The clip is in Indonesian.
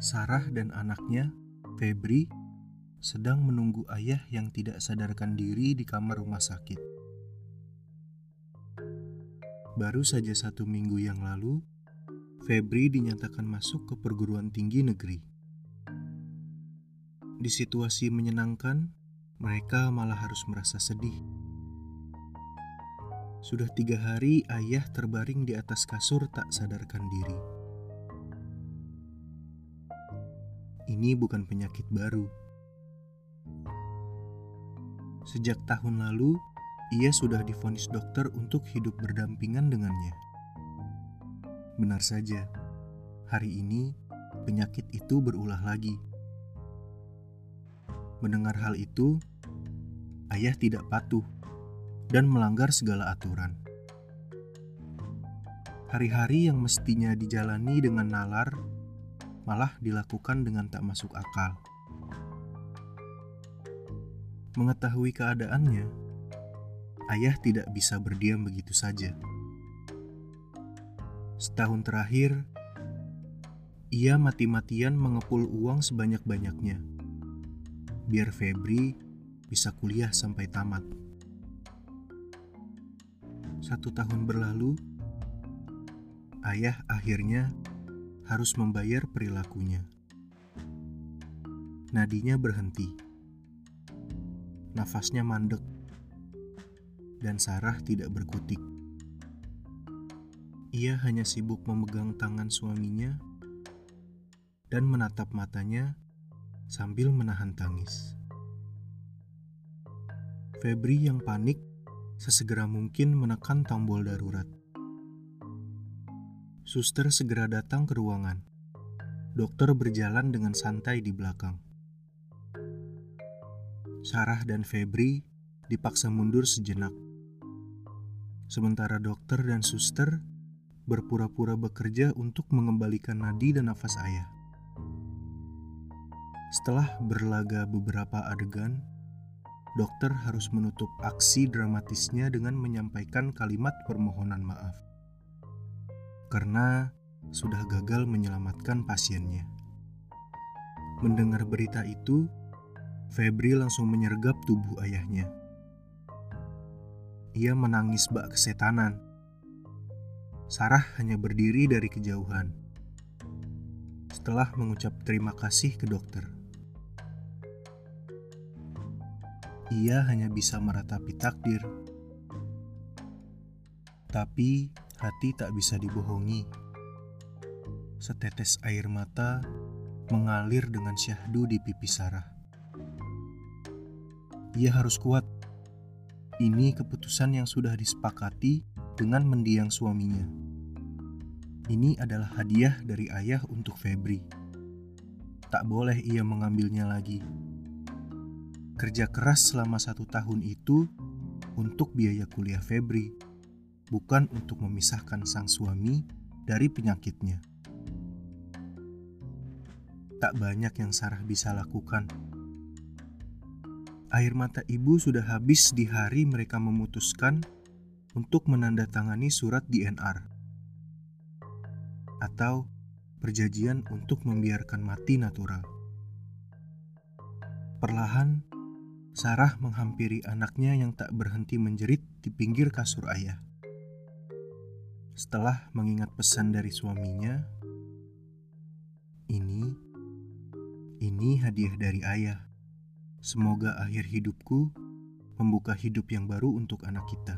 Sarah dan anaknya, Febri, sedang menunggu ayah yang tidak sadarkan diri di kamar rumah sakit. Baru saja satu minggu yang lalu, Febri dinyatakan masuk ke perguruan tinggi negeri. Di situasi menyenangkan, mereka malah harus merasa sedih. Sudah tiga hari ayah terbaring di atas kasur tak sadarkan diri. Ini bukan penyakit baru. Sejak tahun lalu, ia sudah difonis dokter untuk hidup berdampingan dengannya. Benar saja, hari ini penyakit itu berulah lagi. Mendengar hal itu, ayah tidak patuh dan melanggar segala aturan. Hari-hari yang mestinya dijalani dengan nalar malah dilakukan dengan tak masuk akal. Mengetahui keadaannya, ayah tidak bisa berdiam begitu saja. Setahun terakhir, ia mati-matian mengepul uang sebanyak-banyaknya, biar Febri bisa kuliah sampai tamat. Satu tahun berlalu, ayah akhirnya harus membayar perilakunya. Nadinya berhenti. Nafasnya mandek. Dan Sarah tidak berkutik. Ia hanya sibuk memegang tangan suaminya dan menatap matanya sambil menahan tangis. Febri yang panik sesegera mungkin menekan tombol darurat. Suster segera datang ke ruangan. Dokter berjalan dengan santai di belakang. Sarah dan Febri dipaksa mundur sejenak. Sementara dokter dan suster berpura-pura bekerja untuk mengembalikan nadi dan nafas ayah. Setelah berlaga beberapa adegan, dokter harus menutup aksi dramatisnya dengan menyampaikan kalimat permohonan maaf karena sudah gagal menyelamatkan pasiennya. Mendengar berita itu, Febri langsung menyergap tubuh ayahnya. Ia menangis bak kesetanan. Sarah hanya berdiri dari kejauhan. Setelah mengucap terima kasih ke dokter, ia hanya bisa meratapi takdir. Tapi Hati tak bisa dibohongi. Setetes air mata mengalir dengan syahdu di pipi Sarah. Ia harus kuat. Ini keputusan yang sudah disepakati dengan mendiang suaminya. Ini adalah hadiah dari ayah untuk Febri. Tak boleh ia mengambilnya lagi. Kerja keras selama satu tahun itu untuk biaya kuliah Febri bukan untuk memisahkan sang suami dari penyakitnya. Tak banyak yang Sarah bisa lakukan. Air mata ibu sudah habis di hari mereka memutuskan untuk menandatangani surat DNR atau perjanjian untuk membiarkan mati natural. Perlahan, Sarah menghampiri anaknya yang tak berhenti menjerit di pinggir kasur ayah. Setelah mengingat pesan dari suaminya, ini, ini hadiah dari ayah. Semoga akhir hidupku membuka hidup yang baru untuk anak kita.